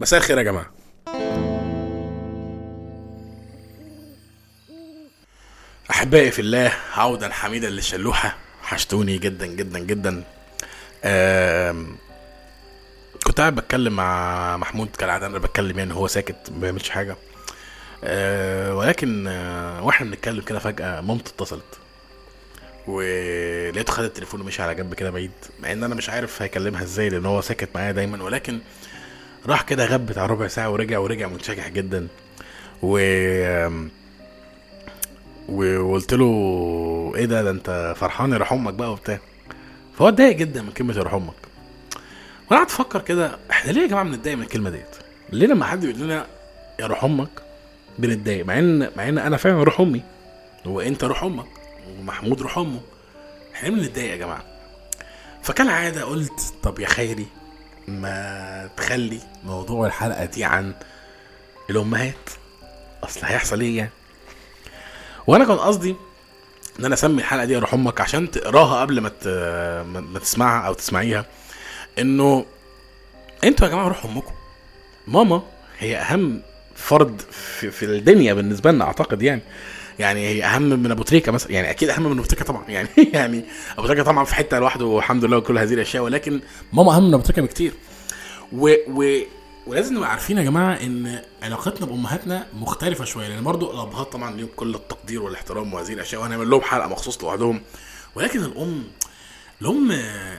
مساء الخير يا جماعة. أحبائي في الله عودا حميدا للشلوحة. حشتوني جدا جدا جدا. آم، كنت قاعد بتكلم مع محمود كالعادة أنا بتكلم يعني هو ساكت ما بيعملش حاجة. آه، ولكن آه، وإحنا بنتكلم كده فجأة مامته اتصلت. ولقيته خد التليفون ومشي على جنب كده بعيد مع إن أنا مش عارف هيكلمها إزاي لأن هو ساكت معايا دايما. ولكن راح كده غاب بتاع ربع ساعة ورجع ورجع منشكح جدا. و وقلت له إيه ده ده أنت فرحان يروح أمك بقى وبتاع. فهو اتضايق جدا من كلمة يروح أمك. وأنا قعدت أفكر كده إحنا ليه يا جماعة بنتضايق من الكلمة ديت؟ ليه لما حد يقول لنا يا روح أمك بنتضايق؟ مع إن مع إن أنا فعلا روح أمي. وانت روح أمك ومحمود روح أمه. إحنا ليه بنتضايق يا جماعة؟ فكالعاده قلت طب يا خيري ما تخلي موضوع الحلقة دي عن الأمهات. أصل هيحصل إيه يعني؟ وأنا كان قصدي إن أنا أسمي الحلقة دي روح أمك عشان تقراها قبل ما ما تسمعها أو تسمعيها. إنه أنتوا يا جماعة روحوا أمكم. ماما هي أهم فرد في, في الدنيا بالنسبة لنا أعتقد يعني. يعني هي أهم من أبو تريكة مثلا. يعني أكيد أهم من أبو تريكة طبعا. يعني يعني أبو تريكة طبعا في حتة لوحده والحمد لله وكل هذه الأشياء. ولكن ماما أهم من أبو تريكة بكتير. و, و ولازم نبقى عارفين يا جماعة إن علاقتنا بأمهاتنا مختلفة شوية لأن برضو الأبهات طبعا ليهم كل التقدير والاحترام وهذه الأشياء وهنعمل لهم حلقة مخصوص لوحدهم. ولكن الأم الأم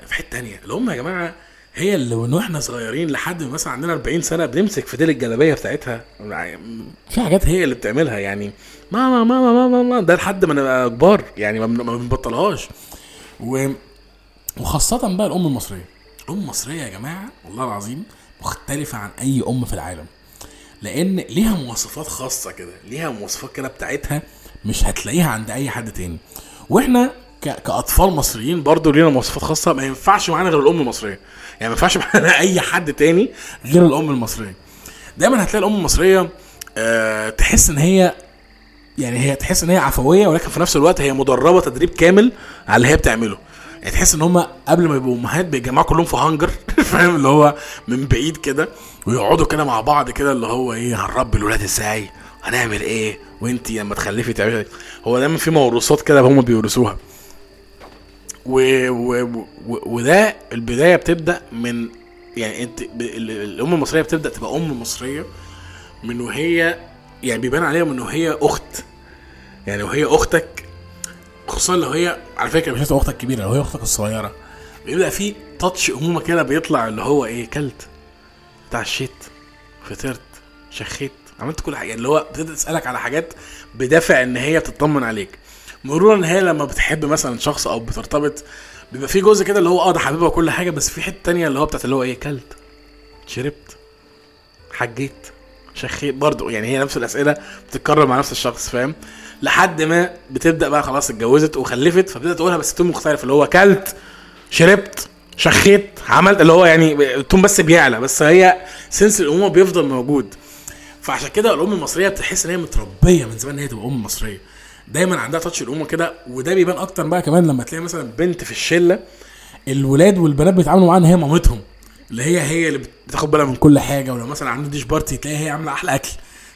في حتة تانية الأم يا جماعة هي اللي من وإحنا صغيرين لحد مثلا عندنا 40 سنة بنمسك في ديل الجلابية بتاعتها. في حاجات هي اللي بتعملها يعني. ماما ماما ماما ماما ده لحد ما نبقى كبار يعني ما بن- ما بنبطلهاش. و... وخاصة بقى الأم المصرية. الأم المصرية يا جماعة والله العظيم مختلفة عن أي أم في العالم. لأن ليها مواصفات خاصة كده ليها مواصفات كده بتاعتها مش هتلاقيها عند أي حد تاني. وإحنا ك... كأطفال مصريين برضو لينا مواصفات خاصة ما ينفعش معانا غير الأم المصرية. يعني ما ينفعش معانا أي حد تاني غير الأم المصرية. دايما هتلاقي الأم المصرية آه تحس إن هي يعني هي تحس إن هي عفوية ولكن في نفس الوقت هي مدربة تدريب كامل على اللي هي بتعمله. يعني تحس إن هم قبل ما يبقوا أمهات بيتجمعوا كلهم في هانجر فاهم؟ اللي هو من بعيد كده ويقعدوا كده مع بعض كده اللي هو إيه هنربي الولاد إزاي؟ هنعمل إيه؟ وأنت لما تخلفي تعملي إيه؟ هو دايما في موروثات كده هم بيورثوها. و... و... و... وده البداية بتبدأ من يعني أنت ب... ال- الأم المصرية بتبدأ تبقى أم مصرية من وهي يعني بيبان عليها من وهي أخت. يعني وهي أختك خصوصا لو هي على فكرة مش أختك كبيرة لو هي أختك الصغيرة بيبقى في تاتش امومه كده بيطلع اللي هو إيه كلت اتعشيت فطرت شخيت عملت كل حاجة اللي هو بتبدأ تسألك على حاجات بدافع إن هي بتطمن عليك. مرورا إن هي لما بتحب مثلا شخص أو بترتبط بيبقى في جزء كده اللي هو آه ده حبيبها وكل حاجة بس في حتة تانية اللي هو بتاعت اللي هو إيه كلت شربت حجيت. شخيت برضه يعني هي نفس الأسئلة بتتكرر مع نفس الشخص فاهم؟ لحد ما بتبدأ بقى خلاص اتجوزت وخلفت فبتبدأ تقولها بس تون مختلف اللي هو كلت شربت شخيت عملت اللي هو يعني ال tone بس بيعلى بس هي sense الامومه بيفضل موجود. فعشان كده الأم المصرية بتحس إن هي متربية من زمان إن هي تبقى أم مصرية. دايما عندها touch الامومه كده وده بيبان أكتر بقى كمان لما تلاقي مثلا بنت في الشلة الولاد والبنات بيتعاملوا معاها إن هي مامتهم. اللي هي هي اللي بتاخد بالها من كل حاجة ولو مثلا عاملين dish party تلاقيها هي عاملة أحلى أكل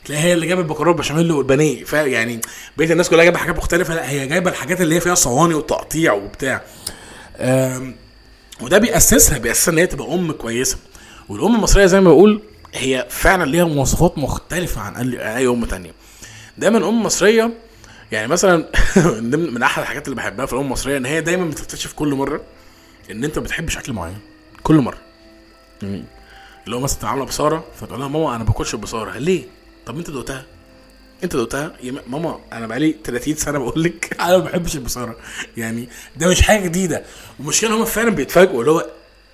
تلاقيها هي اللي جايبة المكرونه بشاميل والبانيه يعني بقيه الناس كلها جايبة حاجات مختلفة لا هي جايبة الحاجات اللي هي فيها صواني وتقطيع وبتاع. وده بيأسسها بيأسسها إن هي تبقى أم كويسة. والأم المصرية زي ما بقول هي فعلا ليها مواصفات مختلفة عن اي أم تانية. دايما ام مصريه يعني مثلا من من احد الحاجات اللي بحبها في الأم المصرية إن هي دايما بتكتشف كل مرة إن أنت ما بتحبش أكل معين كل مرة. اللي هو مثلا تبقى عامله بصارة فتقول لها ماما أنا ما باكلش البصاره ليه؟ طب أنت دقتها؟ أنت دقتها؟ يا ماما أنا بقالي 30 سنة بقول لك أنا ما بحبش البصارة يعني ده مش حاجة جديدة والمشكلة هم فعلا بيتفاجئوا اللي هو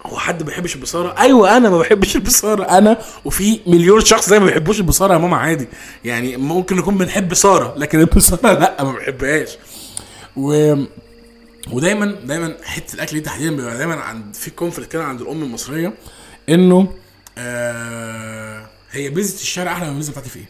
هو حد ما بيحبش البصارة؟ أيوه أنا ما بحبش البصارة أنا وفي مليون شخص زي ما بيحبوش البصارة يا ماما عادي يعني ممكن نكون بنحب ساره لكن البصارة لأ ما بنحبهاش و ودايما دايما حتة الأكل دي تحديدا بيبقى دايما عند في كونفليكت كده عند الأم المصرية إنه آه هي بيزة الشارع أحلى من البيزة بتاعتي في إيه؟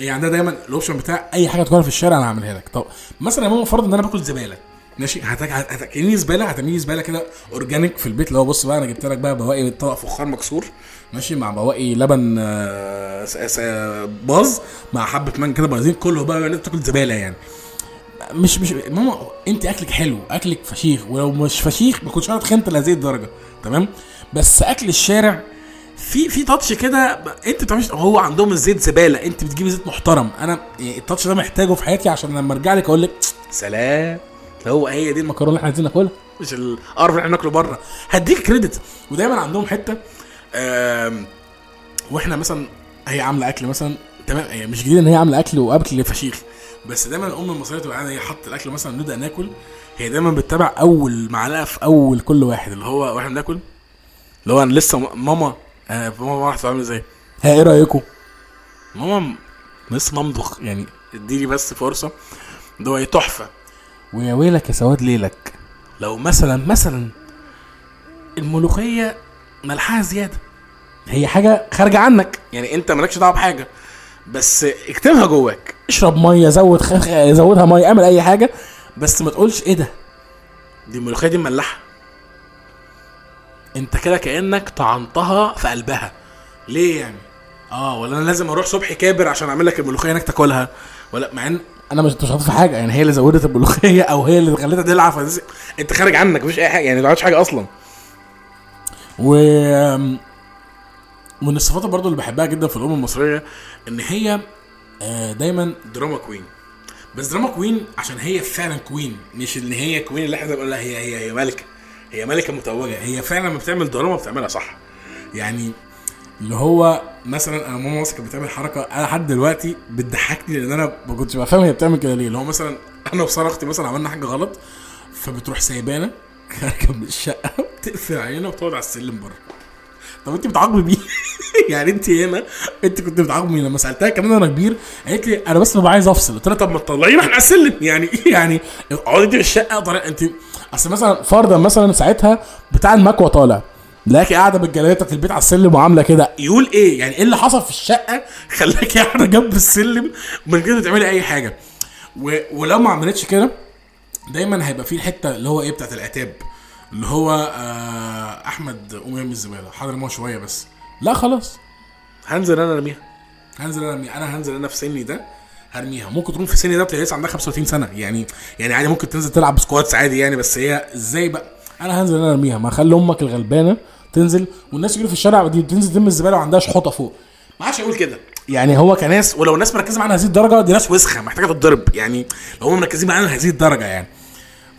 هي عندها دايما ال option بتاع أي حاجة تاكلها في الشارع أنا هعملها لك. طب مثلا يا ماما فرض إن أنا باكل زبالة. ماشي؟ هتاكلني زبالة؟ هتعملي زبالة كده organic في البيت؟ اللي هو بص بقى أنا جبت لك بقى بواقي طبق فخار مكسور ماشي؟ مع بواقي لبن آه، باظ مع حبة مان كده بايظين كله بقى انت بتاكل زبالة يعني. مش مش ماما أنت أكلك حلو أكلك فشيخ ولو مش فشيخ ما كنتش أنا أتخنت لهذه الدرجة تمام؟ بس أكل الشارع في في تاتش كده أنت بتعملش هو عندهم الزيت زبالة أنت بتجيبي زيت محترم. أنا يعني التاتش ده محتاجه في حياتي عشان لما أرجع لك أقول لك سلام. هو هي دي المكرونة اللي إحنا عايزين ناكلها مش القرف اللي إحنا بناكله بره. هديك كريدت ودايما عندهم حتة وإحنا مثلا هي عاملة أكل مثلا تمام هي مش جديد إن هي عاملة أكل وأكل فشيخ. بس دايما الأم المصرية تبقى هي حاطة الأكل مثلا نبدأ ناكل. هي دايما بتتابع أول معلقة في أول كل واحد اللي هو وإحنا بناكل اللي هو أنا لسه ماما آه ماما راحت عاملة إزاي ها إيه رايكم ماما لسه ممضغ يعني اديني بس فرصة. ده هو إيه تحفة. ويا ويلك يا سواد ليلك. لو مثلا مثلا الملوخية ملحها زيادة. هي حاجة خارجة عنك. يعني أنت مالكش دعوة بحاجة بس اكتبها جواك. اشرب مية زود خ... زودها مية اعمل أي حاجة. بس ما تقولش إيه ده؟ دي الملوخية دي مملحه انت كده كأنك طعنتها في قلبها. ليه يعني؟ آه ولا أنا لازم أروح صبحي كابر عشان أعمل لك الملوخية انك تاكلها؟ ولا مع إن أنا مش مش في حاجة يعني هي اللي زودت الملوخية أو هي اللي خلتها تلعب فدي- أنت خارج عنك مفيش أي حاجة يعني ما عملتش حاجة أصلا. و من الصفات برضو اللي بحبها جدا في الام المصرية إن هي آه، دايما drama queen. بس drama queen عشان هي فعلا queen مش إن هي queen اللي إحنا بنقول هي هي هي ملكة. هي ملكة متوجة. هي فعلا لما بتعمل دراما بتعملها صح. يعني اللي هو مثلا أنا ماما مثلا كانت بتعمل حركة أنا لحد دلوقتي بتضحكني لأن أنا ما كنتش بفهم هي بتعمل كده ليه. اللي هو مثلا أنا وسارة أختي مثلا عملنا حاجة غلط فبتروح سايبانا وتخرج من الشقة وتقفل علينا وتقعد على السلم بره. طب أنت بتعاقبي مين؟ يعني أنت هنا أنت كنت بتعاقبي مين؟ لما سألتها كمان وأنا كبير قالت لي أنا بس ببقى عايز أفصل. قلت لها طب ما تطلعينا إحنا على السلم. يعني يعني؟ اقعدي في الشقة أنت أصل مثلا فرضا مثلا ساعتها بتاع المكوى طالع لكن قاعدة بالجلابيه بتاعت البيت على السلم وعاملة كده يقول إيه؟ يعني إيه اللي حصل في الشقة؟ خلاكي قاعدة جنب السلم من غير تعملي أي حاجة. و... ولو ما عملتش كده دايما هيبقى في الحتة اللي هو إيه بتاعت العتاب اللي هو آه أحمد قوم ارمي الزبالة. حاضر ما شوية بس. لا خلاص. هنزل أنا ارميها هنزل أنا ارميها أنا هنزل أنا في سني ده. هرميها. ممكن تكون في سني ده لسه عندها 35 سنة. يعني يعني عادي ممكن تنزل تلعب سكواتس عادي يعني بس هي إزاي بقى؟ أنا هنزل أنا ارميها. ما اخلي أمك الغلبانة تنزل والناس يجروا في الشارع دي بتنزل ترمي الزبالة وعندها شحوطه فوق. ما عادش يقول كده. يعني هو كناس ولو الناس مركزة معانا هذه الدرجة دي ناس وسخة محتاجة تتضرب. يعني لو هم مركزين معانا هذه الدرجة يعني.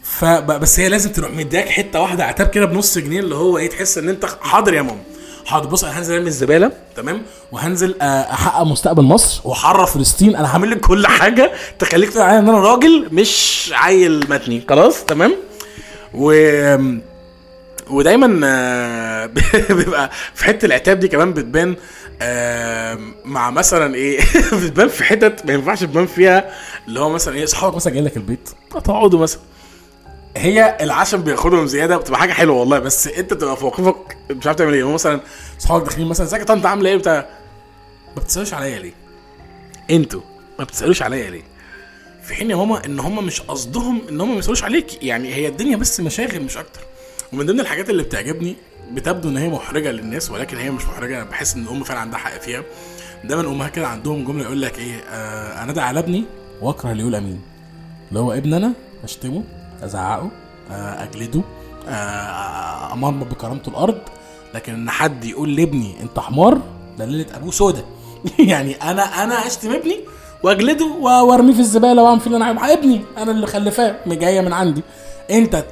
فبس هي لازم تروح مدياك حتة واحدة عتاب كده بنص جنيه اللي هو إيه تحس ان انت حاضر يا ماما. حاضر بص أنا هنزل ارمي الزبالة تمام؟ وهنزل آه، أحقق مستقبل مصر وأحرر فلسطين. أنا هعمل لك كل حاجة تخليك عليا إن أنا راجل مش عيل متني. خلاص؟ تمام؟ و ودايما آه، بيبقى في حتة العتاب دي كمان بتبان آه، مع مثلا إيه؟ بتبان في حتت ما ينفعش تبان فيها اللي هو مثلا إيه اصحابك مثلا جايين لك البيت تقعدوا مثلا. هي العشم بياخدهم زيادة بتبقى حاجة حلوة والله بس انت تبقى في موقفك مش عارف تعمل إيه. مثلا اصحابك داخلين مثلا ازيك طنط عامله إيه؟ بتاع. ما بتسألوش عليا ليه؟ أنتوا ما بتسألوش عليا ليه؟ في حين يا ماما ان هم مش قصدهم ان هم ما يسألوش عليك. يعني هي الدنيا بس مشاغل مش أكتر. ومن ضمن الحاجات اللي بتعجبني بتبدو إن هي محرجة للناس ولكن هي مش محرجة. أنا بحس إن الأم فعلا عندها حق فيها. دايما امهات كده عندهم جملة يقول لك إيه آه أنا ده على ابني وأكره اللي يقول أمين. اللي هو ابن أنا أشتمه. أزعقه آه، أجلده آه، امرمط بكرامته الأرض. لكن إن حد يقول لابني أنت حمار ده ليلة أبوه سودا يعني أنا أنا اشتم ابني وأجلده وأرميه في الزبالة وأعمل فيه اللي أنا عايزه. ابني أنا اللي خلفاه جاية من عندي. أنت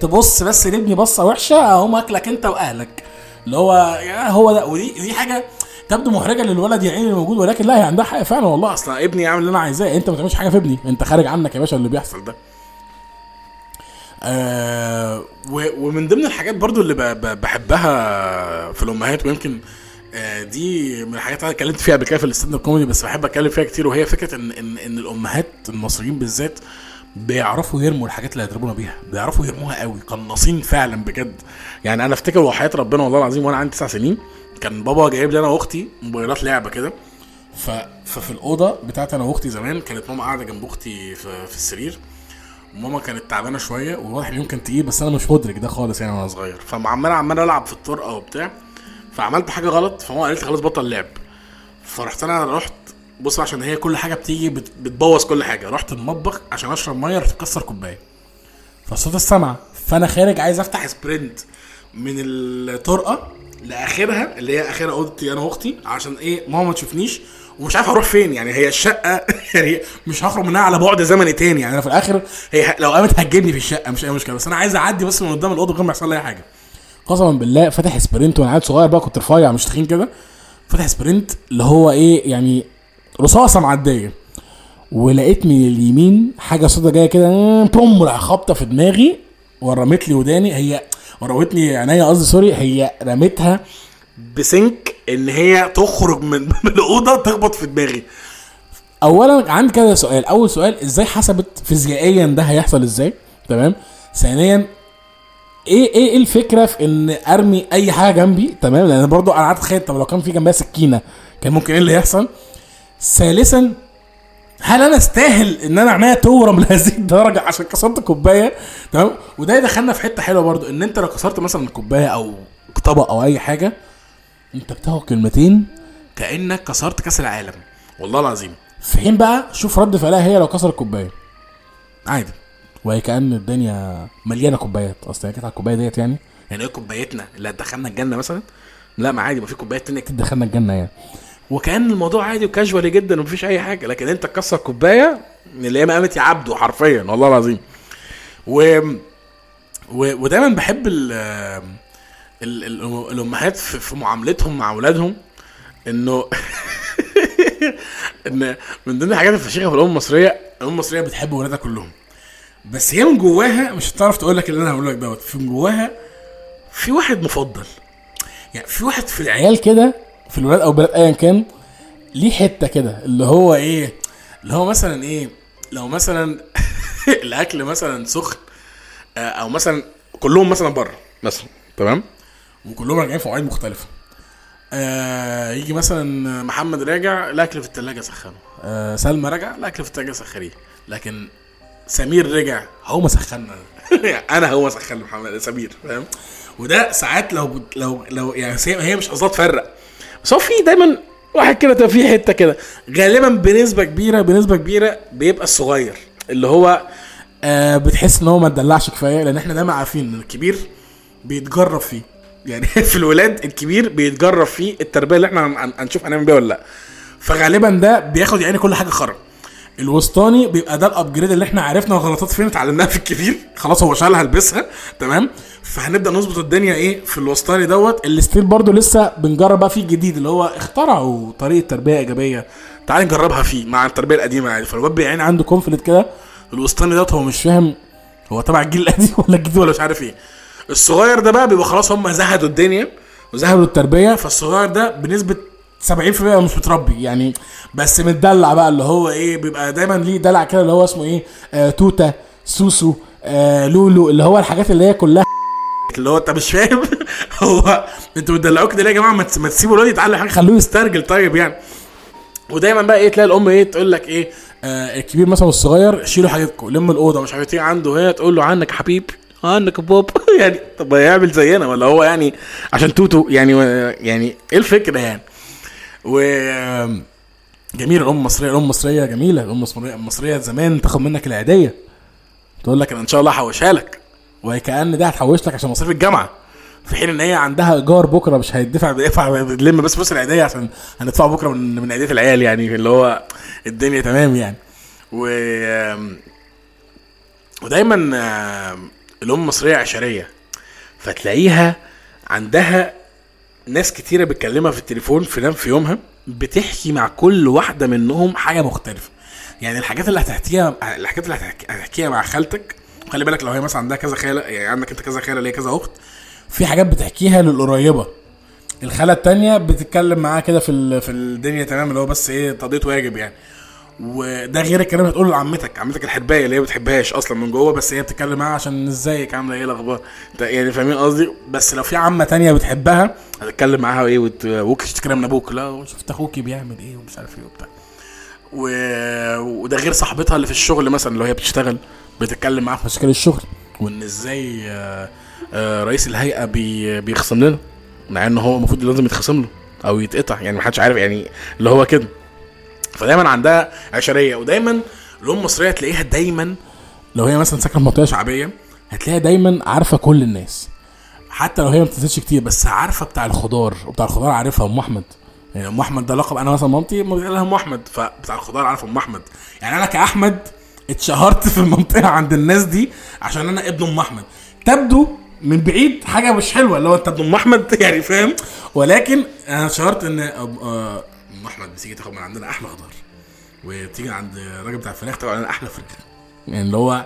تبص بس لابني بصة وحشة أقوم أكلك أنت وأهلك. اللي هو هو ده. ودي دي حاجة تبدو محرجة للولد يا عيني اللي موجود ولكن لا هي عندها حق فعلا. والله أصلا ابني يعمل اللي أنا عايزاه. أنت ما تعملش حاجة في ابني. أنت خارج عنك يا باشا اللي بيحصل ده. آه ومن ضمن الحاجات برضو اللي بحبها في الأمهات ويمكن آه دي من الحاجات اللي اتكلمت فيها قبل كده في ال stand up comedy بس بحب أتكلم فيها كتير وهي فكرة ان ان إن الأمهات المصريين بالذات بيعرفوا يرموا الحاجات اللي هيضربونا بيها بيعرفوا يرموها قوي قناصين فعلا بجد يعني أنا أفتكر وحياة ربنا والله العظيم وأنا عندي تسع سنين كان بابا جايب لي أنا وأختي موبايلات لعبة كده. ففي الأوضة بتاعتي أنا وأختي زمان كانت ماما قاعدة جنب أختي في, في السرير وماما كانت تعبانة شوية وواضح اليوم كان تقيل بس أنا مش مدرك ده خالص يعني وأنا صغير. فعمال عمال ألعب في الطرقة وبتاع. فعملت حاجة غلط فماما قالت خلاص بطل لعب. فرحت أنا رحت بص عشان هي كل حاجة بتيجي بت- بتبوظ كل حاجة. رحت المطبخ عشان أشرب مية رحت مكسر كوباية. فصوت السمع فأنا خارج عايز أفتح سبرنت من الطرقة لآخرها اللي هي آخرها أوضتي أنا وأختي عشان إيه؟ ماما ما تشوفنيش. ومش عارف أروح فين. يعني هي الشقة يعني مش هخرج منها على بعد زمني تاني. يعني أنا في الآخر هي لو قامت هتجيبني في الشقة مش أي مشكلة. بس أنا عايز أعدي بس من قدام الأوضة غير ما يحصل لي أي حاجة. قسما بالله فاتح sprint وأنا عيل صغير بقى كنت رفيع مش تخين كده. فاتح sprint اللي هو إيه يعني رصاصة معدية. ولقيت من اليمين حاجة سودا جاية كده بوم راح خابطة في دماغي ورمت لي وداني. هي ورمتني عينيا قصدي sorry هي رمتها ب sync ان هي تخرج من الأوضة تخبط في دماغي. اولا عندي كذا سؤال. أول سؤال إزاي حسبت فيزيائيا ده هيحصل إزاي؟ تمام. ثانيا إيه إيه إيه الفكرة في إن أرمي أي حاجة جنبي؟ تمام. لأن برضو أنا قعدت أتخيل طب لو كان في جنبها سكينة كان ممكن إيه اللي يحصل؟ ثالثا هل أنا أستاهل إن أنا عينيا تورم لهذه الدرجة؟ عشان كسرت كوباية. تمام. وده يدخلنا في حتة حلوة برضو إن أنت لو كسرت مثلا كوباية أو طبق أو أي حاجة انت بتاخد كلمتين؟ كأنك كسرت كأس العالم. والله العظيم. في حين بقى شوف رد فعلها هي لو كسرت كوباية. عادي. وهي كأن الدنيا مليانة كوبايات. أصل هي كانت على الكوباية ديت يعني. يعني إيه كوبايتنا؟ اللي هتدخلنا الجنة مثلا؟ لا ما عادي ما في كوبايات تانية كتير. دخلنا الجنة يعني. وكأن الموضوع عادي وكاجوالي جدا ومفيش أي حاجة. لكن أنت تكسر كوباية اللي هي قامت يا عبده حرفيا والله العظيم. و... و... ودايما بحب ال... ال... ال... الأمهات في... معاملتهم مع أولادهم إنه إن من ضمن الحاجات الفشيخة في الامه المصرية الام المصرية بتحب ولادها كلهم. بس هي من جواها مش هتعرف تقول لك اللي أنا هقول لك دوت. في من جواها في واحد مفضل. يعني في واحد في العيال كده في الولاد أو البنات ايا كان ليه حتة كده؟ اللي هو إيه؟ اللي هو مثلا إيه؟ لو مثلا الأكل مثلا سخن آه، أو مثلا كلهم مثلا بره. مثلا تمام؟ وكلهم راجعين في مواعيد مختلفة. آه يجي مثلا محمد راجع الاكل في الثلاجه سخنه. آه سلمى رجع الاكل في الثلاجه سخنيه لكن سمير رجع هو ما سخنا أنا هو سخن محمد سمير فاهم؟ وده ساعات لو لو لو يعني هي مش قصدها تفرق بس هو في دايما واحد كده تبقى فيه حتة كده. غالبا بنسبة كبيرة بنسبة كبيرة بيبقى الصغير. اللي هو آه بتحس إن هو ما اتدلعش كفاية لأن إحنا دايما عارفين إن الكبير بيتجرب فيه. يعني في الولاد الكبير بيتجرب فيه التربية اللي إحنا هن- هنشوف هنعمل بيها ولا لأ. فغالبا ده بياخد يعني كل حاجة خرا. الوسطاني بيبقى ده ال upgrade اللي إحنا عرفنا الغلطات فين اتعلمناها في الكبير. خلاص هو شالها لبسها تمام؟ فهنبدأ نظبط الدنيا إيه في الوسطاني دوت. ال still برضو لسه بنجرب بقى فيه جديد اللي هو اخترعوا طريقة تربية إيجابية. تعال نجربها فيه مع التربية القديمة عادي فالواد بيعين يعني عنده conflict كده. الوسطاني دوت هو مش فاهم هو تبع الجيل القديم ولا الجديد ولا مش عارف إيه. الصغير ده بقى بيبقى خلاص هم زهدوا الدنيا ذهبوا للتربيه فالصغير ده بنسبة 70% مش متربي يعني بس متدلع بقى اللي هو إيه بيبقى دايما ليه دلع كده اللي هو اسمه إيه آه توتة سوسو آه لولو اللي هو الحاجات اللي هي كلها اللي هو أنت مش فاهم. هو أنتوا بتدلعوه كده ليه يا جماعة ما تس- ما تسيبوا الواد يتعلم حاجة خلوه يسترجل طيب يعني. ودايما بقى إيه تلاقي الأم إيه تقول لك إيه آه الكبير مثلا والصغير شيلوا حاجتكم لم الأوضة مش عارف إيه عنده هي تقول له عنك حبيب. عنك يا بابا يعني طب هيعمل زينا ولا هو يعني عشان توتو يعني يعني إيه الفكرة يعني؟ و جميل الأم المصرية الأم المصرية جميلة الأم المصرية زمان تاخد منك العيديه تقول لك أنا إن شاء الله هحوشها لك وهي كأن ده هتحوش لك عشان مصاريف الجامعة في حين إن هي عندها إيجار بكرة مش هيدفع بيدفع بتلم بس فلوس العيديه عشان هندفعه بكرة من من عيديه العيال يعني اللي هو الدنيا تمام يعني. و ودايما الام المصريه عشرية. فتلاقيها عندها ناس كتيرة بتكلمها في التليفون في نام في يومها بتحكي مع كل واحدة منهم حاجة مختلفة. يعني الحاجات اللي هتحكيها الحاجات اللي هتحكي- هتحكيها مع خالتك خلي بالك لو هي مثلا عندها كذا خالة يعني عندك انت كذا خالة ليه كذا أخت في حاجات بتحكيها للقريبة. الخالة التانية بتتكلم معاها كده في في الدنيا تمام اللي هو بس إيه تقضية واجب يعني. وده غير الكلام اللي هتقوله لعمتك. عمتك الحرباية اللي هي ما بتحبهاش أصلا من جوه بس هي بتتكلم معاها عشان إزيك؟ عاملة إيه الأخبار؟ يعني فاهمين قصدي؟ بس لو في عمة تانية بتحبها هتتكلم معاها إيه وت... وك تشتكي من أبوك؟ لا شفت أخوكي بيعمل إيه ومش عارف إيه وبتاع. و... وده غير صاحبتها اللي في الشغل مثلا لو هي بتشتغل بتتكلم معاه في مشاكل الشغل وإن إزاي آه، آه، رئيس الهيئة بي بيخصم لنا مع إن هو المفروض لازم يتخصم له أو يتقطع. يعني محدش عارف يعني اللي هو كده. فدايما عندها عشرية ودايما الام المصريه تلاقيها دايما لو هي مثلا ساكنة في منطقة شعبية هتلاقيها دايما عارفة كل الناس. حتى لو هي ما بتنزلش كتير بس عارفة بتاع الخضار وبتاع الخضار عارفها أم أحمد. يعني أم أحمد ده لقب أنا مثلا مامتي ما بتقول لها أم أحمد فبتاع الخضار عارفه أم أحمد. يعني أنا كأحمد اتشهرت في المنطقة عند الناس دي عشان أنا ابن أم أحمد. تبدو من بعيد حاجة مش حلوة اللي هو أنت ابن أم أحمد يعني فاهم؟ ولكن أنا اتشهرت إن آه، أم أحمد بتيجي تاخد من عندنا أحلى خضار وبتيجي عند الراجل بتاع الفراخ تاخد عندنا أحلى فراخ يعني اللي هو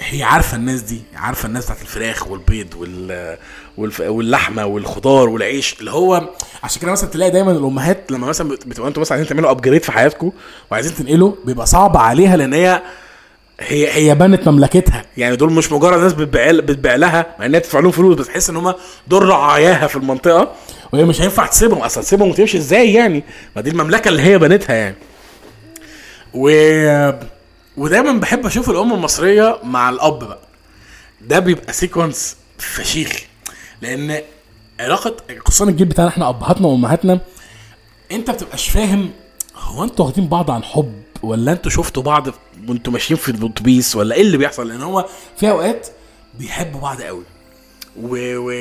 هي عارفة الناس دي عارفة الناس بتاعت الفراخ والبيض وال... واللحمة والخضار والعيش اللي هو عشان كده مثلا تلاقي دايما الأمهات لما مثلا بت- بتبقى أنتوا مثلا عايزين تعملوا ابجريد في حياتكم وعايزين تنقلوا بيبقى صعب عليها لأن هي هي هي بنت مملكتها. يعني دول مش مجرد ناس بتبيع بتبيع لها مع إنها تدفع لهم فلوس بس تحس إن هم دول رعاياها في المنطقة. وهي مش هينفع تسيبهم أصلا تسيبهم وتمشي. إزاي يعني؟ ما دي المملكة اللي هي بنتها يعني. و ودايما بحب أشوف الأم المصرية مع الأب بقى. ده بيبقى سيكونس فشيخ. لأن علاقة خصوصا الجيل بتاعنا إحنا أبهاتنا وأمهاتنا أنت بتبقاش فاهم هو أنتوا واخدين بعض عن حب ولا أنتوا شفتوا بعض وانتوا ماشيين في الاتوبيس ولا إيه اللي بيحصل؟ لأن هو في اوقات بيحبوا بعض قوي. و... و...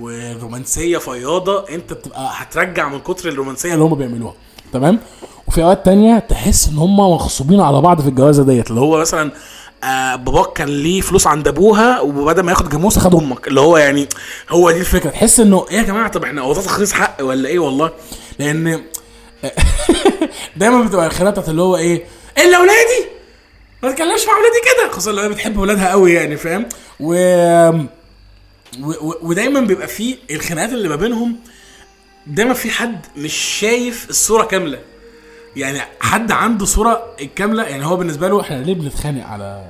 ورومانسية فياضة انت بتبقى هترجع من كتر الرومانسية اللي هم بيعملوها. تمام؟ وفي اوقات تانية تحس ان هم مغصوبين على بعض في الجوازة ديت اللي هو مثلا آه باباك كان ليه فلوس عند ابوها وبدل ما ياخد جاموسه خد أمك. اللي هو يعني هو دي الفكرة. تحس انه إيه يا جماعة طب إحنا هو ده تخليص حق ولا إيه؟ والله. لأن دايما بتبقى الخناقه اللي هو إيه؟ الا ولادي! ما تتكلمش مع ولادي كده. خصوصا لو هي بتحب ولادها قوي يعني فاهم؟ و... و... و... ودايما بيبقى في الخناقات اللي ما بينهم دايما في حد مش شايف الصورة كاملة. يعني حد عنده صورة الكامله يعني هو بالنسبة له إحنا ليه بنتخانق على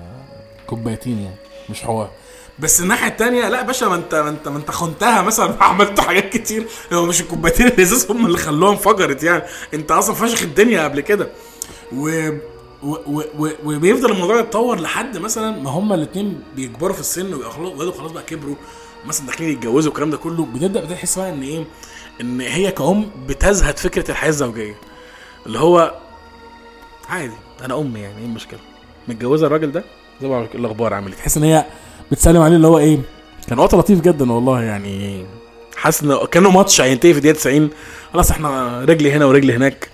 كوبايتين يعني؟ مش حوار. بس الناحية التانية لا باشا ما انت ما انت ما انت خنتها مثلا عملت حاجات كتير. هو مش الكوبايتين الازاز هم اللي خلوها انفجرت يعني. انت أصلا فشخ الدنيا قبل كده. و وبيفضل الموضوع يتطور لحد مثلا ما هما الاثنين بيكبروا في السن ويبقى خلاص بقى كبروا مثلا داخلين يتجوزوا والكلام ده كله بتبدا بتحس بقى إن إيه؟ إن هي كأم بتزهد فكرة الحياة الزوجية. اللي هو عادي أنا أم يعني إيه المشكلة؟ متجوزة الراجل ده؟ زي ما الأخبار؟ عامل إيه؟ تحس إن هي بتسلم عليه اللي هو إيه؟ كان وقت لطيف جدا والله يعني. حاسس ان كأنه ماتش هينتهي في دقيقه 90 خلاص إحنا رجلي هنا ورجلي هناك.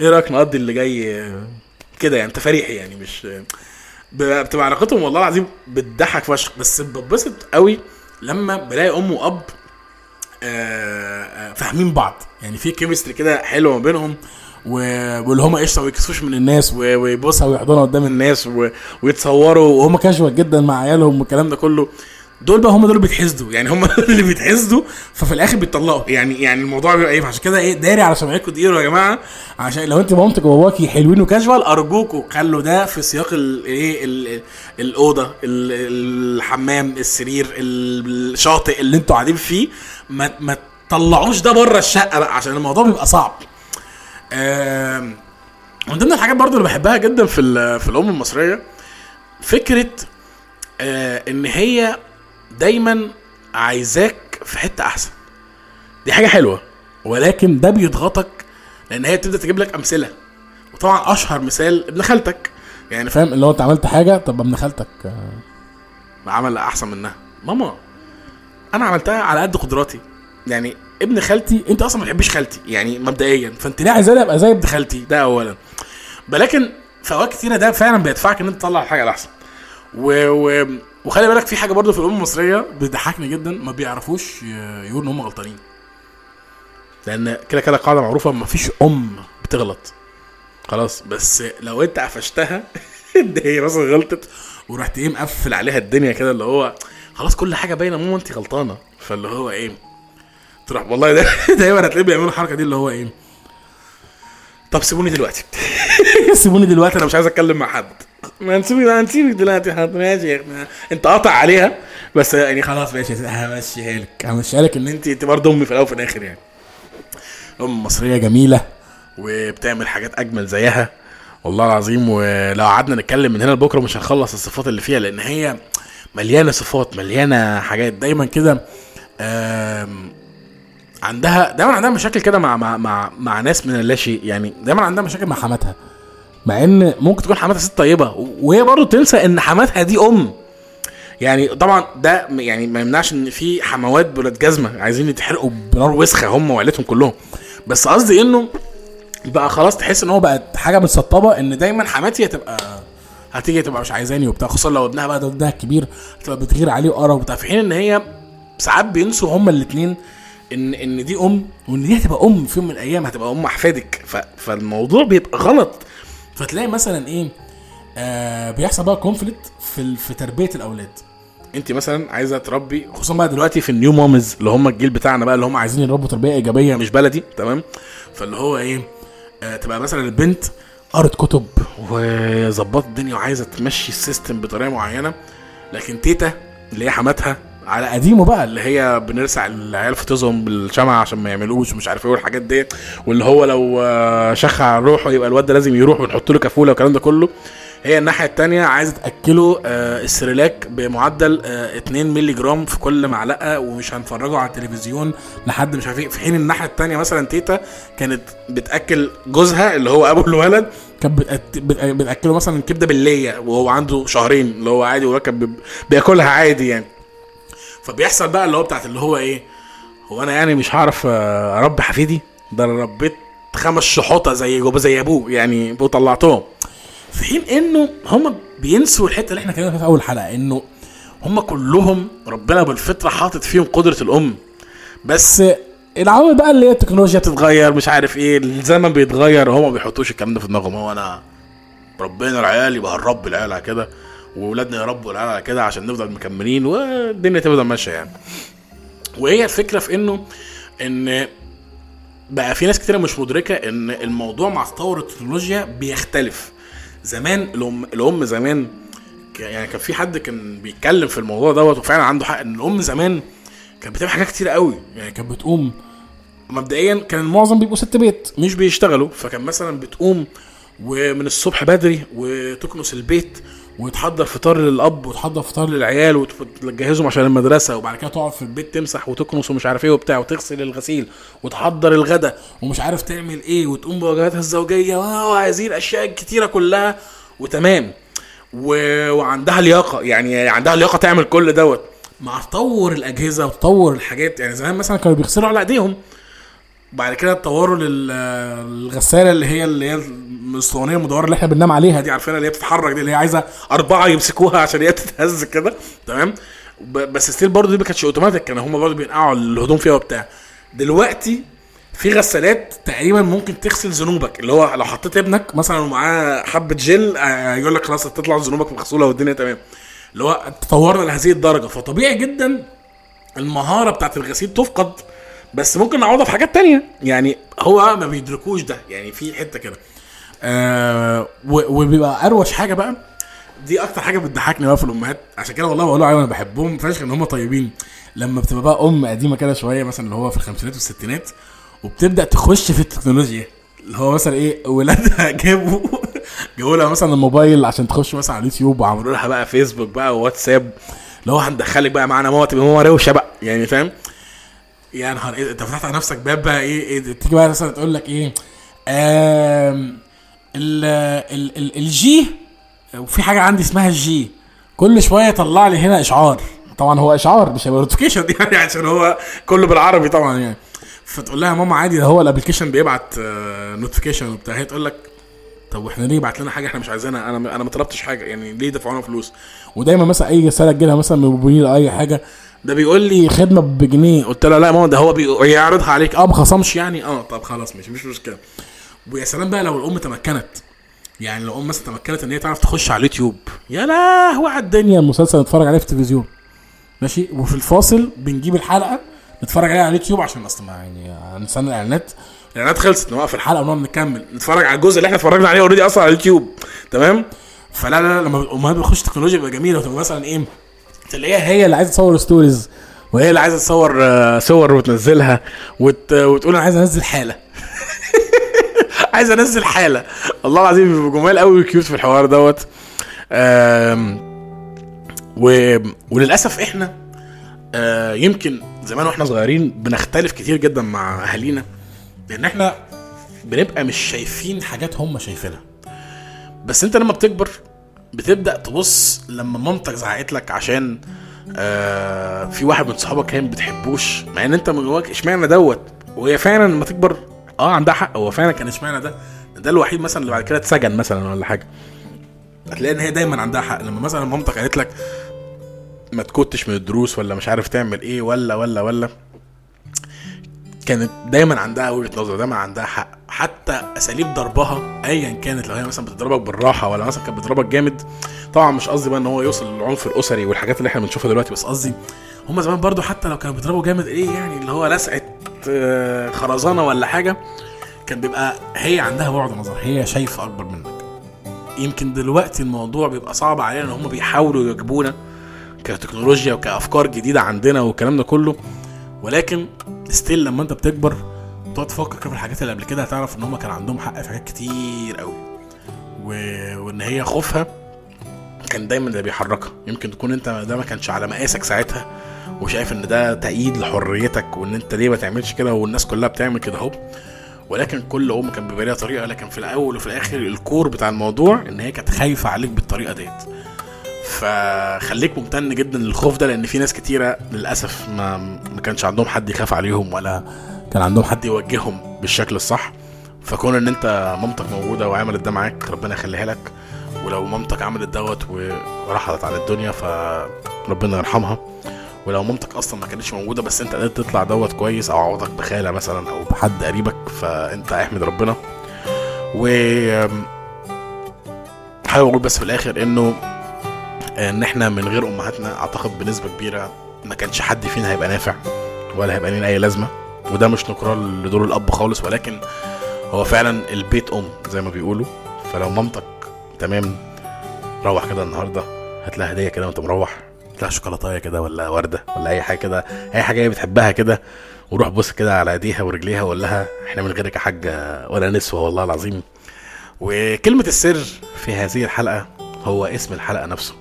إيه رأيك نقضي اللي جاي؟ كده يعني تفاريحي يعني مش بتبقى علاقتهم والله العظيم بتضحك فشخ. بس بتبسط قوي لما بلاقي أم وأب آه، آه، فاهمين بعض. يعني في كيمستري كده حلوة ما بينهم واللي هم قشطة ما يكسفوش من الناس و- ويبوسها ويحضنها قدام الناس ويتصوروا. وهم كاجوال جدا مع عيالهم والكلام ده كله. دول بقى هم دول اللي بيتحسدوا. يعني هم اللي بيتحسدوا ففي الآخر بيطلقوا يعني يعني الموضوع بيبقى إيه؟ عشان كده إيه؟ داري على سمعتكم دقيقة يا جماعة. عشان لو أنت مامتك وباباكي حلوين وكاجوال أرجوكوا خلوا ده في سياق الايه الأوضة ال- الحمام السرير الشاطئ اللي أنتوا قاعدين فيه. ما ما تطلعوش ده بره الشقة بقى عشان الموضوع بيبقى صعب. من ضمن الحاجات برضو اللي بحبها جدا في في الام المصرية فكرة آه إن هي دايما عايزاك في حتة أحسن. دي حاجة حلوة ولكن ده بيضغطك لأن هي بتبدأ تجيب لك أمثلة. وطبعا أشهر مثال ابن خالتك. يعني فاهم؟ اللي هو أنت عملت حاجة طب ابن خالتك عمل أحسن منها. ماما أنا عملتها على قد قدراتي. يعني ابن خالتي أنت أصلا ما بتحبش خالتي يعني مبدئيا. فأنت ليه عايزاني ابقى زي ابن خالتي ده اولا. ولكن في أوقات كتيرة ده فعلا بيدفعك إن أنت تطلع الحاجة الأحسن. و... و... وخلي بالك في حاجة برضو في الأمم المصرية بتضحكني جدا ما بيعرفوش يقولوا إن هم غلطانين. لأن كده كده قاعدة معروفة ما فيش أم بتغلط. خلاص بس لو أنت قفشتها ان هي مثلا غلطت ورحت إيه مقفل عليها الدنيا كده اللي هو خلاص كل حاجة باينة ماما انت غلطانة. فاللي هو إيه تروح والله ده دايما هتلاقيه بيعملوا الحركة دي اللي هو إيه طب سيبوني دلوقتي. سيبوني دلوقتي. أنا مش عايز أتكلم مع حد. ما نسيبك هنسيبك دلوقتي حد. ماشي. يا. أنت قاطع عليها. بس يعني خلاص ماشي. همشيها لك. همشيها لك إن أنت برضه امي في الأول وفي الآخر يعني. أم مصرية جميلة وبتعمل حاجات أجمل زيها. والله العظيم. ولو قعدنا نتكلم من هنا لبكرة مش هنخلص الصفات اللي فيها لأن هي مليانة صفات مليانة حاجات. دايما كده عندها دايما عندها مشاكل كده مع مع مع, مع ناس من اللاشيء يعني دايما عندها مشاكل مع حماتها. مع إن ممكن تكون حماتها ست طيبة وهي برضه تنسى إن حماتها دي أم. يعني طبعا ده يعني ما يمنعش إن في حموات بولاد جزمة عايزين يتحرقوا بنار وسخة هم وعيلتهم كلهم. بس قصدي إنه بقى خلاص تحس إن هو بقت حاجة متسطبة إن دايما حماتي هتبقى هتيجي تبقى مش عايزاني وبتاع خصوصا لو ابنها بقى ده ابنها الكبير هتبقى بتغير عليه وقرف وبتاع. في حين إن هي ساعات بينسوا هما الاثنين إن إن دي أم وإن دي هتبقى أم في يوم من الأيام هتبقى أم أحفادك. فالموضوع بيبقى غلط. فتلاقي مثلا إيه آه بيحصل بقى conflict في في تربية الأولاد. انت مثلا عايزة تربي خصوصا بقى دلوقتي في ال new moms اللي هم الجيل بتاعنا بقى اللي هم عايزين يربوا تربية إيجابية مش بلدي تمام؟ فاللي هو إيه آه تبقى مثلا البنت قرت كتب وظبطت الدنيا وعايزة تمشي ال system بطريقة معينة لكن تيتا اللي هي حماتها على قديمه بقى اللي هي بنرسع العيال في طيزهم بالشمعة عشان ما يعملوش ومش عارف إيه والحاجات دي واللي هو لو شخ على روحه يبقى الواد ده لازم يروح ونحط له كفولة والكلام ده كله. هي الناحية التانية عايزة تأكله آه، السريلاك بمعدل آه، 2 مللي جرام في كل معلقة ومش هنفرجه على التلفزيون لحد مش عارف إيه. في حين الناحية التانية مثلا تيتا كانت بتأكل جوزها اللي هو أبو الولد بت- بتأكله مثلا كبدة باللية وهو عنده شهرين اللي هو عادي وهو كان بي- بياكلها عادي يعني. فبيحصل بقى اللي هو بتاعت اللي هو إيه هو أنا يعني مش هعرف آه، اربي حفيدي؟ ده أنا ربيت خمس شحوطة زي زي ابوه يعني وطلعتهم في حين انه هم بينسوا الحتة اللي إحنا فيها في اول حلقة انه هم كلهم ربنا بالفطرة حاطط فيهم قدرة الأم. بس العوامل بقى اللي هي التكنولوجيا بتتغير مش عارف إيه الزمن بيتغير هم ما بيحطوش الكلام ده في دماغهم. هو أنا ربنا العيال يبقى هنربي العيال على كده. واولادنا يربوا العيال على كده عشان نفضل مكملين والدنيا تفضل ماشية يعني. وهي الفكرة في إنه إن بقى في ناس كتير مش مدركة إن الموضوع مع تطور التكنولوجيا بيختلف. زمان الام الأم زمان يعني كان في حد كان بيتكلم في الموضوع دوت وفعلا عنده حق إن الأم زمان كانت بتعمل حاجات كتير قوي. يعني كانت بتقوم مبدئيا كان المعظم بيبقوا ست بيت مش بيشتغلوا. فكان مثلا بتقوم ومن الصبح بدري وتكنس البيت وتحضر فطار للأب وتحضر فطار للعيال وت- وتجهزهم عشان المدرسة وبعد كده تقعد في البيت تمسح وتكنس ومش عارف إيه وبتاع وتغسل الغسيل وتحضر الغدا ومش عارف تعمل إيه وتقوم بواجباتها الزوجية وهذه الاشياء الكتيره كلها وتمام. و... وعندها لياقة يعني عندها لياقة تعمل كل دوت. مع تطور الأجهزة وتطور الحاجات يعني زمان مثلا كانوا بيغسلوا على إيديهم بعد كده اتطوروا لل- للغساله اللي هي اللي هي الاسطوانيه المدورة اللي إحنا بننام عليها دي عارفينها؟ اللي هي بتتحرك دي اللي هي عايزة أربعة يمسكوها عشان هي تتهز كده تمام؟ بس ستيل برضه دي ما كانتش أوتوماتيك كانوا هم برضه بينقعوا الهدوم فيها وبتاع. دلوقتي في غسالات تقريبا ممكن تغسل ذنوبك اللي هو لو حطيت ابنك مثلا ومعاه حبة جل آه، يقول لك خلاص تطلع ذنوبك مغسولة والدنيا تمام. اللي هو تطورنا لهذه الدرجة. فطبيعي جدا المهارة بتاعت الغسيل تفقد بس ممكن نعوضها في حاجات تانية. يعني هو ما بيدركوش ده. يعني في حتة كده. آه وبيبقى أروش حاجة بقى دي أكتر حاجة بتضحكني بقى في الأمهات عشان كده والله بقول أنا بحبهم فشخ إن هم طيبين. لما بتبقى بقى أم قديمة كده شوية مثلا اللي هو في الخمسينات والستينات وبتبدأ تخش في التكنولوجيا اللي هو مثلا إيه ولادها جابوا جابوا لها مثلا الموبايل عشان تخش مثلا على اليوتيوب وعملوا لها بقى فيسبوك بقى وواتساب اللي هو هندخلك بقى معانا ماما تبقى ماما روشة بقى يعني فاهم؟ يا نهار إيه أنت فتحت على نفسك باب بقى إيه, إيه تيجي بقى مثلا تقول لك إيه آم ال ال ال الجي وفي حاجة عندي اسمها الجي. كل شوية يطلع لي هنا إشعار. طبعا هو إشعار مش هيبقى notification يعني عشان هو كله بالعربي طبعا يعني. فتقول لها ماما عادي ده هو ال application بيبعت notification وبتاع. هي تقول لك طب وإحنا ليه يبعت لنا حاجة إحنا مش عايزينها؟ أنا أنا ما طلبتش حاجة. يعني ليه دفعونا فلوس؟ ودايما مثلا أي رسالة تجي لها مثلا من موبينيل أو أي حاجة ده بيقول لي خدمة بجنيه. قلت لها لا ماما ده هو بيعرضها عليك. آه ما خصمش يعني؟ آه طب خلاص مش مش مشكلة. ويا سلام بقى لو الأم تمكنت. يعني لو ام مثلا تمكنت إن هي تعرف تخش على اليوتيوب. يا لهوي على الدنيا. المسلسل نتفرج عليه في التلفزيون. ماشي؟ وفي الفاصل بنجيب الحلقة نتفرج عليها على اليوتيوب عشان أصلا يعني هنستنى الإعلانات. الإعلانات خلصت نوقف الحلقة ونقعد نكمل. نتفرج على الجزء اللي إحنا اتفرجنا عليه already أصلا على اليوتيوب. تمام؟ فلا لا لا لما الأمهات بتخش technology بيبقى جميله وتبقى مثلا إيه تلاقيها هي اللي عايزة تصور stories وهي اللي عايزة تصور آه، صور وتنزلها وت... وتقول أنا عايز أنزل حالة. عايز انزل حاله والله العظيم بيبقوا جمال قوي وكيوت في الحوار دوت. و... وللأسف إحنا آه، يمكن زمان وإحنا صغيرين بنختلف كتير جدا مع أهالينا لأن إحنا بنبقى مش شايفين حاجات هم شايفينها. بس أنت لما بتكبر بتبدأ تبص لما مامتك زعقت لك عشان آه في واحد من صحابك كان بتحبوش مع إن أنت من جواك إشمعنى دوت؟ وهي فعلا لما تكبر آه عندها حق. هو فعلا كان اشمعنى ده؟ ده الوحيد مثلا اللي بعد كده اتسجن مثلا ولا حاجة. هتلاقي إن هي دايما عندها حق. لما مثلا مامتك قالت لك ما تكتش من الدروس ولا مش عارف تعمل إيه ولا ولا ولا كانت دايما عندها وجهة نظر دايما عندها حق. حتى أساليب ضربها ايا كانت لو هي مثلا بتضربك بالراحة ولا مثلا كانت بتضربك جامد. طبعا مش قصدي بقى إن هو يوصل للعنف الأسري والحاجات اللي إحنا بنشوفها دلوقتي بس قصدي هم زمان برضو حتى لو كانوا بيضربوا جامد إيه يعني اللي هو لسعه خرزانة ولا حاجة كان بيبقى هي عندها بعد نظر هي شايفة أكبر منك. يمكن دلوقتي الموضوع بيبقى صعب علينا إن هم بيحاولوا يواجبونا كتكنولوجيا وكأفكار جديدة عندنا والكلام ده كله ولكن ستيل لما أنت بتكبر تقعد تفكر في الحاجات اللي قبل كده هتعرف إن هم كان عندهم حق في حاجات كتير قوي و... وإن هي خوفها كان دايما اللي بيحركها. يمكن تكون أنت ده ما كانش على مقاسك ساعتها وشايف إن ده تأييد لحريتك وإن أنت ليه ما تعملش كده والناس كلها بتعمل كده. اهو ولكن كل ام كان بيبقى طريقة لكن في الأول وفي الآخر الكور بتاع الموضوع إن هي كانت خايفة عليك بالطريقة ديت. فخليك ممتن جدا للخوف ده لأن في ناس كتيرة للأسف ما ما كانش عندهم حد يخاف عليهم ولا كان عندهم حد يوجههم بالشكل الصح. فكون إن أنت مامتك موجودة وعملت ده معاك ربنا يخليها لك. ولو مامتك عملت دوت ورحلت عن الدنيا فربنا يرحمها. ولو مامتك أصلا ما كانتش موجودة بس أنت قدرت تطلع دوت كويس أو عوضك بخالة مثلا أو بحد قريبك فأنت أحمد ربنا. و حابب أقول بس في الآخر إنه إن إحنا من غير أمهاتنا أعتقد بنسبة كبيرة ما كانش حد فينا هيبقى نافع ولا هيبقى لنا أي لازمة. وده مش نكران لدور الأب خالص ولكن هو فعلا البيت أم زي ما بيقولوا. فلو مامتك تمام؟ روح كده النهارده هات لها هدية كده وانت مروح. هات لها شوكولاتاية كده ولا وردة ولا أي حاجة كده أي حاجة هي بتحبها كده وروح بص كده على إيديها ورجليها وقول لها إحنا من غيرك يا حاجة ولا نسوى والله العظيم. وكلمة السر في هذه الحلقة هو اسم الحلقة نفسه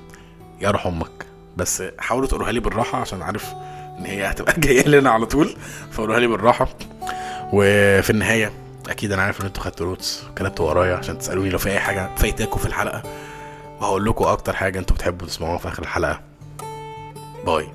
يا روح أمك. بس حاولوا تقولوها لي بالراحة عشان عارف إن هي هتبقى جاية لنا على طول فقولوها لي بالراحة. وفي النهاية أكيد أنا عارف إن أنتوا خدتوا notes وكتبتوا ورايا عشان تسألوني لو في أي حاجة فايتاكوا في الحلقة. وهقول لكم أكتر حاجة أنتوا بتحبوا تسمعوها في آخر الحلقة. bye.